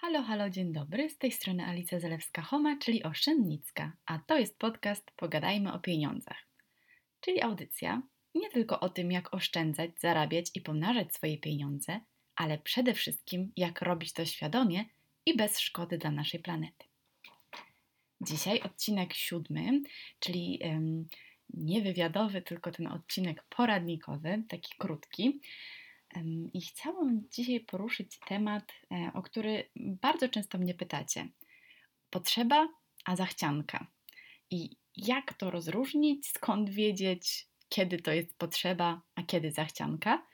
Halo, halo, dzień dobry. Z tej strony Alicja Zalewska-Homa, czyli Oszczędnicka, a to jest podcast Pogadajmy o pieniądzach. Czyli audycja nie tylko o tym, jak oszczędzać, zarabiać i pomnażać swoje pieniądze, ale przede wszystkim jak robić to świadomie i bez szkody dla naszej planety. Dzisiaj odcinek siódmy, czyli um, nie wywiadowy, tylko ten odcinek poradnikowy, taki krótki. I chciałam dzisiaj poruszyć temat, e, o który bardzo często mnie pytacie. Potrzeba, a zachcianka. I jak to rozróżnić, skąd wiedzieć, kiedy to jest potrzeba, a kiedy zachcianka.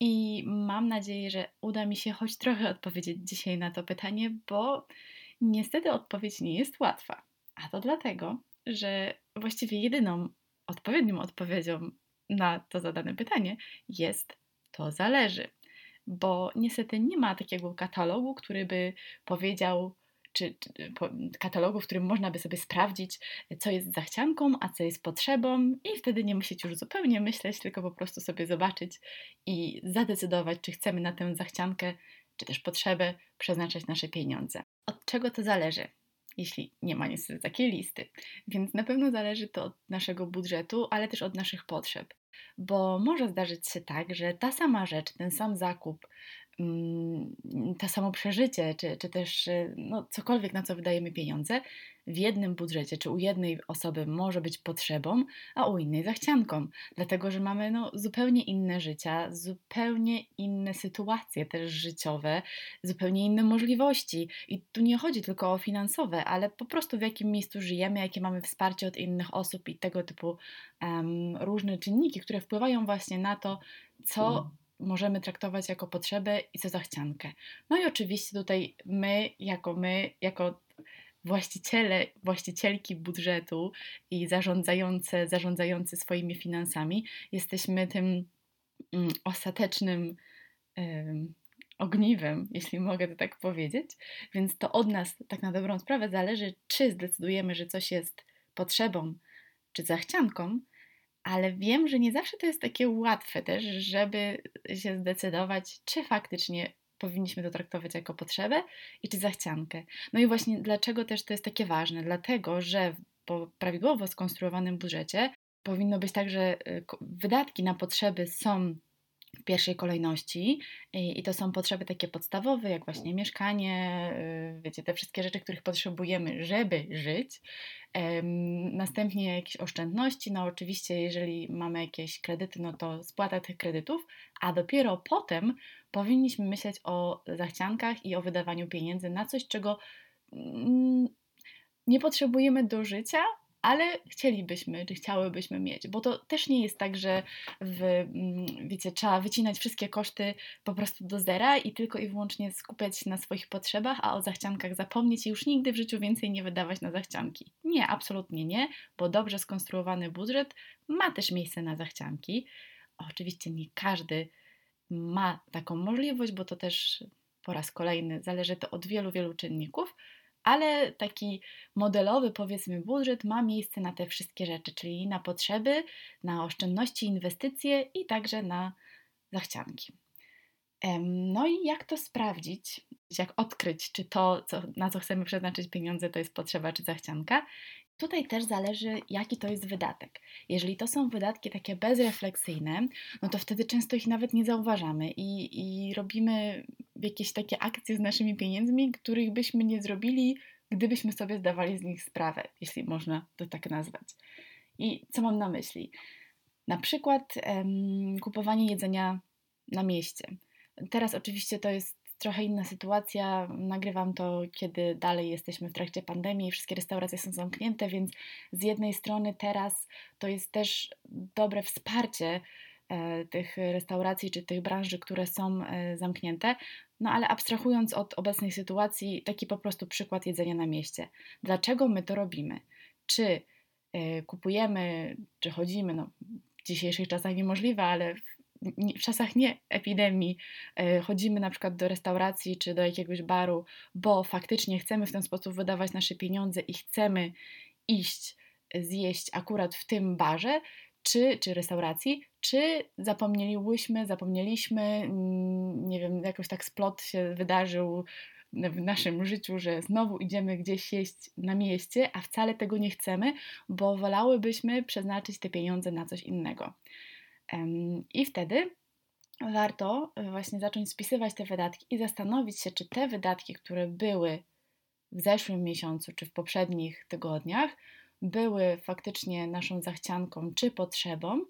I mam nadzieję, że uda mi się choć trochę odpowiedzieć dzisiaj na to pytanie, bo niestety odpowiedź nie jest łatwa. A to dlatego, że właściwie jedyną odpowiednią odpowiedzią na to zadane pytanie jest to zależy, bo niestety nie ma takiego katalogu, który by powiedział, czy, czy katalogu, w którym można by sobie sprawdzić, co jest zachcianką, a co jest potrzebą, i wtedy nie musieć już zupełnie myśleć, tylko po prostu sobie zobaczyć i zadecydować, czy chcemy na tę zachciankę, czy też potrzebę przeznaczać nasze pieniądze. Od czego to zależy? Jeśli nie ma niestety takiej listy. Więc na pewno zależy to od naszego budżetu, ale też od naszych potrzeb. Bo może zdarzyć się tak, że ta sama rzecz, ten sam zakup to samo przeżycie, czy, czy też y, no, cokolwiek, na co wydajemy pieniądze, w jednym budżecie, czy u jednej osoby może być potrzebą, a u innej zachcianką, dlatego że mamy no, zupełnie inne życia, zupełnie inne sytuacje też życiowe, zupełnie inne możliwości. I tu nie chodzi tylko o finansowe, ale po prostu w jakim miejscu żyjemy, jakie mamy wsparcie od innych osób i tego typu um, różne czynniki, które wpływają właśnie na to, co możemy traktować jako potrzebę i co zachciankę. No i oczywiście tutaj my, jako my, jako właściciele, właścicielki budżetu i zarządzające, zarządzający swoimi finansami, jesteśmy tym mm, ostatecznym ogniwem, jeśli mogę to tak powiedzieć. Więc to od nas tak na dobrą sprawę zależy, czy zdecydujemy, że coś jest potrzebą czy zachcianką, ale wiem, że nie zawsze to jest takie łatwe też, żeby się zdecydować, czy faktycznie powinniśmy to traktować jako potrzebę i czy zachciankę. No i właśnie dlaczego też to jest takie ważne? Dlatego, że po prawidłowo skonstruowanym budżecie powinno być tak, że y, wydatki na potrzeby są w pierwszej kolejności i to są potrzeby takie podstawowe, jak właśnie mieszkanie, y, wiecie, te wszystkie rzeczy, których potrzebujemy, żeby żyć. Następnie jakieś oszczędności, no oczywiście jeżeli mamy jakieś kredyty, no to spłata tych kredytów, a dopiero potem powinniśmy myśleć o zachciankach i o wydawaniu pieniędzy na coś, czego mm, nie potrzebujemy do życia, ale chcielibyśmy, czy chciałybyśmy mieć, bo to też nie jest tak, że w, mm, wiecie, trzeba wycinać wszystkie koszty po prostu do zera i tylko i wyłącznie skupiać się na swoich potrzebach, a o zachciankach zapomnieć i już nigdy w życiu więcej nie wydawać na zachcianki. Nie, absolutnie nie, bo dobrze skonstruowany budżet ma też miejsce na zachcianki. Oczywiście nie każdy ma taką możliwość, bo to też po raz kolejny zależy to od wielu, wielu czynników, ale taki modelowy, powiedzmy, budżet ma miejsce na te wszystkie rzeczy, czyli na potrzeby, na oszczędności, inwestycje i także na zachcianki. No i jak to sprawdzić? Jak odkryć, czy to, co, na co chcemy przeznaczyć pieniądze, to jest potrzeba czy zachcianka? Tutaj też zależy, jaki to jest wydatek. Jeżeli to są wydatki takie bezrefleksyjne, no to wtedy często ich nawet nie zauważamy i, i robimy jakieś takie akcje z naszymi pieniędzmi, których byśmy nie zrobili, gdybyśmy sobie zdawali z nich sprawę, jeśli można to tak nazwać. I co mam na myśli? Na przykład em, kupowanie jedzenia na mieście. Teraz oczywiście to jest trochę inna sytuacja. Nagrywam to, kiedy dalej jesteśmy w trakcie pandemii, wszystkie restauracje są zamknięte, więc z jednej strony teraz to jest też dobre wsparcie e, tych restauracji czy tych branży, które są e, zamknięte. No ale abstrahując od obecnej sytuacji, taki po prostu przykład jedzenia na mieście. Dlaczego my to robimy? Czy e, kupujemy, czy chodzimy, no w dzisiejszych czasach niemożliwe, ale w czasach nie epidemii e, chodzimy na przykład do restauracji czy do jakiegoś baru, bo faktycznie chcemy w ten sposób wydawać nasze pieniądze i chcemy iść zjeść akurat w tym barze czy, czy restauracji, czy zapomnieliśmy, mm, nie wiem, jakoś tak splot się wydarzył w naszym życiu, że znowu idziemy gdzieś jeść na mieście, a wcale tego nie chcemy, bo wolałybyśmy przeznaczyć te pieniądze na coś innego. I wtedy warto e, właśnie zacząć spisywać te wydatki i zastanowić się, czy te wydatki, które były w zeszłym miesiącu czy w poprzednich tygodniach, były faktycznie naszą zachcianką czy potrzebą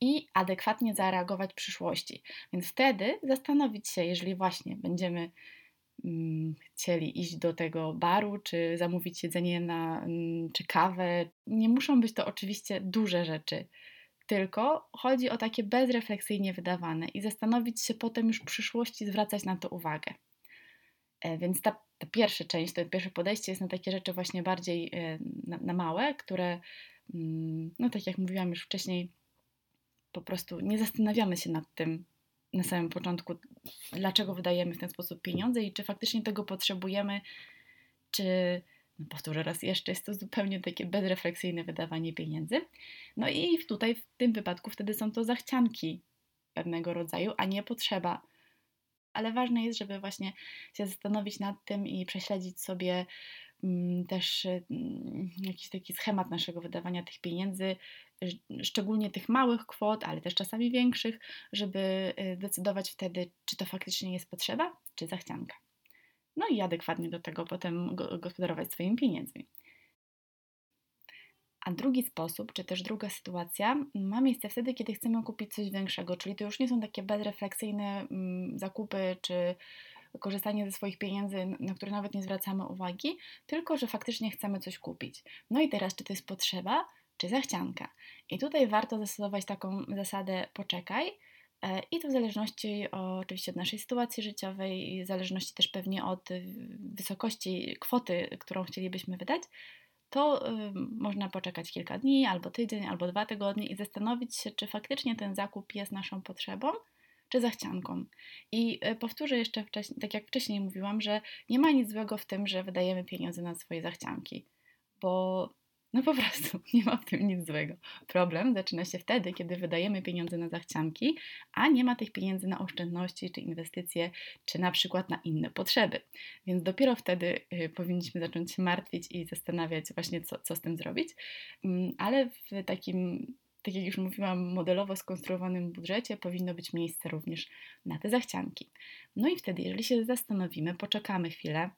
i adekwatnie zareagować w przyszłości. Więc wtedy zastanowić się, jeżeli właśnie będziemy mm, chcieli iść do tego baru, czy zamówić jedzenie na, mm, czy kawę. Nie muszą być to oczywiście duże rzeczy, tylko chodzi o takie bezrefleksyjnie wydawane i zastanowić się potem już w przyszłości, zwracać na to uwagę. E, więc ta, ta pierwsza część, to pierwsze podejście jest na takie rzeczy właśnie bardziej e, na, na małe, które, mm, no tak jak mówiłam już wcześniej, po prostu nie zastanawiamy się nad tym na samym początku, dlaczego wydajemy w ten sposób pieniądze i czy faktycznie tego potrzebujemy, czy powtórzę raz jeszcze, jest to zupełnie takie bezrefleksyjne wydawanie pieniędzy. No i tutaj w tym wypadku wtedy są to zachcianki pewnego rodzaju, a nie potrzeba. Ale ważne jest, żeby właśnie się zastanowić nad tym i prześledzić sobie mm, też mm, jakiś taki schemat naszego wydawania tych pieniędzy, szczególnie tych małych kwot, ale też czasami większych, żeby y, decydować wtedy, czy to faktycznie jest potrzeba, czy zachcianka no i adekwatnie do tego potem gospodarować swoimi pieniędzmi. A drugi sposób, czy też druga sytuacja ma miejsce wtedy, kiedy chcemy kupić coś większego, czyli to już nie są takie bezrefleksyjne mm, zakupy, czy korzystanie ze swoich pieniędzy, na które nawet nie zwracamy uwagi, tylko że faktycznie chcemy coś kupić. No i teraz, czy to jest potrzeba, czy zachcianka. I tutaj warto zastosować taką zasadę poczekaj, I to w zależności oczywiście od naszej sytuacji życiowej, w zależności też pewnie od y, wysokości kwoty, którą chcielibyśmy wydać, to y, można poczekać kilka dni, albo tydzień, albo dwa tygodnie i zastanowić się, czy faktycznie ten zakup jest naszą potrzebą, czy zachcianką. I y, powtórzę jeszcze wcześniej, tak jak wcześniej mówiłam, że nie ma nic złego w tym, że wydajemy pieniądze na swoje zachcianki, bo no po prostu nie ma w tym nic złego. Problem zaczyna się wtedy, kiedy wydajemy pieniądze na zachcianki, a nie ma tych pieniędzy na oszczędności czy inwestycje, czy na przykład na inne potrzeby. Więc dopiero wtedy y, powinniśmy zacząć się martwić i zastanawiać właśnie, co, co z tym zrobić. Mm, ale w takim tak jak już mówiłam, modelowo skonstruowanym budżecie powinno być miejsce również na te zachcianki. No i wtedy, jeżeli się zastanowimy, poczekamy chwilę,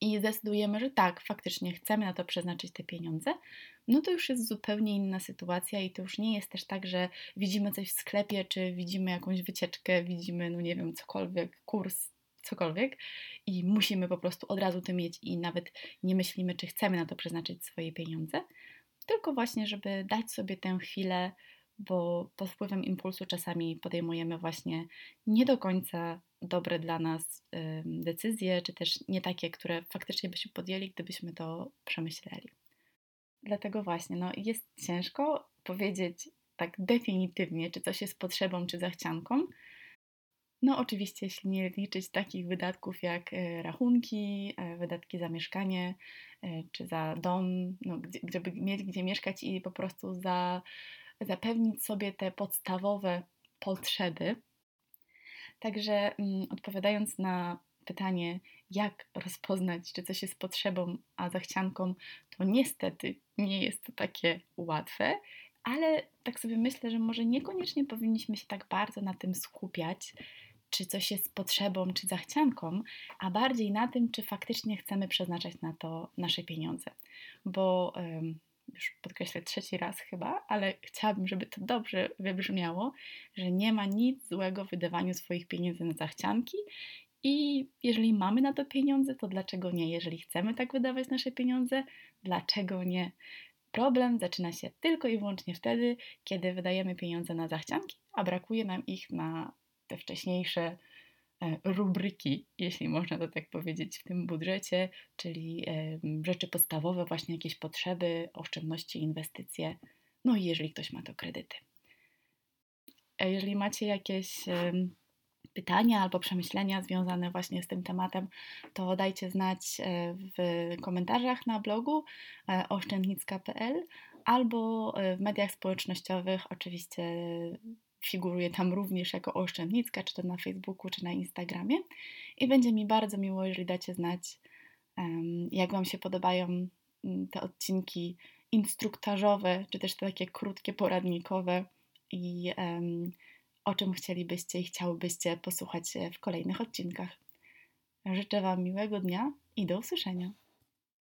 i zdecydujemy, że tak, faktycznie chcemy na to przeznaczyć te pieniądze, no to już jest zupełnie inna sytuacja i to już nie jest też tak, że widzimy coś w sklepie, czy widzimy jakąś wycieczkę, widzimy, no nie wiem, cokolwiek, kurs, cokolwiek i musimy po prostu od razu to mieć i nawet nie myślimy, czy chcemy na to przeznaczyć swoje pieniądze, tylko właśnie, żeby dać sobie tę chwilę, bo pod wpływem impulsu czasami podejmujemy właśnie nie do końca dobre dla nas decyzje, czy też nie takie, które faktycznie byśmy podjęli, gdybyśmy to przemyśleli. Dlatego właśnie no, jest ciężko powiedzieć tak definitywnie, czy coś jest potrzebą, czy zachcianką. No, oczywiście, jeśli nie liczyć takich wydatków jak e, rachunki, e, wydatki za mieszkanie, e, czy za dom, no, gdzie, żeby mieć gdzie mieszkać i po prostu za, zapewnić sobie te podstawowe potrzeby, Także mm, odpowiadając na pytanie, jak rozpoznać, czy coś jest potrzebą, a zachcianką, to niestety nie jest to takie łatwe, ale tak sobie myślę, że może niekoniecznie powinniśmy się tak bardzo na tym skupiać, czy coś jest potrzebą, czy zachcianką, a bardziej na tym, czy faktycznie chcemy przeznaczać na to nasze pieniądze. Bo już podkreślę trzeci raz chyba, ale chciałabym, żeby to dobrze wybrzmiało, że nie ma nic złego w wydawaniu swoich pieniędzy na zachcianki i jeżeli mamy na to pieniądze, to dlaczego nie? Jeżeli chcemy tak wydawać nasze pieniądze, dlaczego nie? Problem zaczyna się tylko i wyłącznie wtedy, kiedy wydajemy pieniądze na zachcianki, a brakuje nam ich na te wcześniejsze rubryki, jeśli można to tak powiedzieć, w tym budżecie, czyli rzeczy podstawowe, właśnie jakieś potrzeby, oszczędności, inwestycje, no i jeżeli ktoś ma to kredyty. Jeżeli macie jakieś pytania albo przemyślenia związane właśnie z tym tematem, to dajcie znać e, w komentarzach na blogu e, oszczędnicka.pl albo w mediach społecznościowych, oczywiście figuruję tam również jako oszczędnicka, czy to na Facebooku, czy na Instagramie. I będzie mi bardzo miło, jeżeli dacie znać, jak Wam się podobają mm, te odcinki instruktażowe, czy też te takie krótkie, poradnikowe i o czym chcielibyście i chciałybyście posłuchać w kolejnych odcinkach. Życzę Wam miłego dnia i do usłyszenia.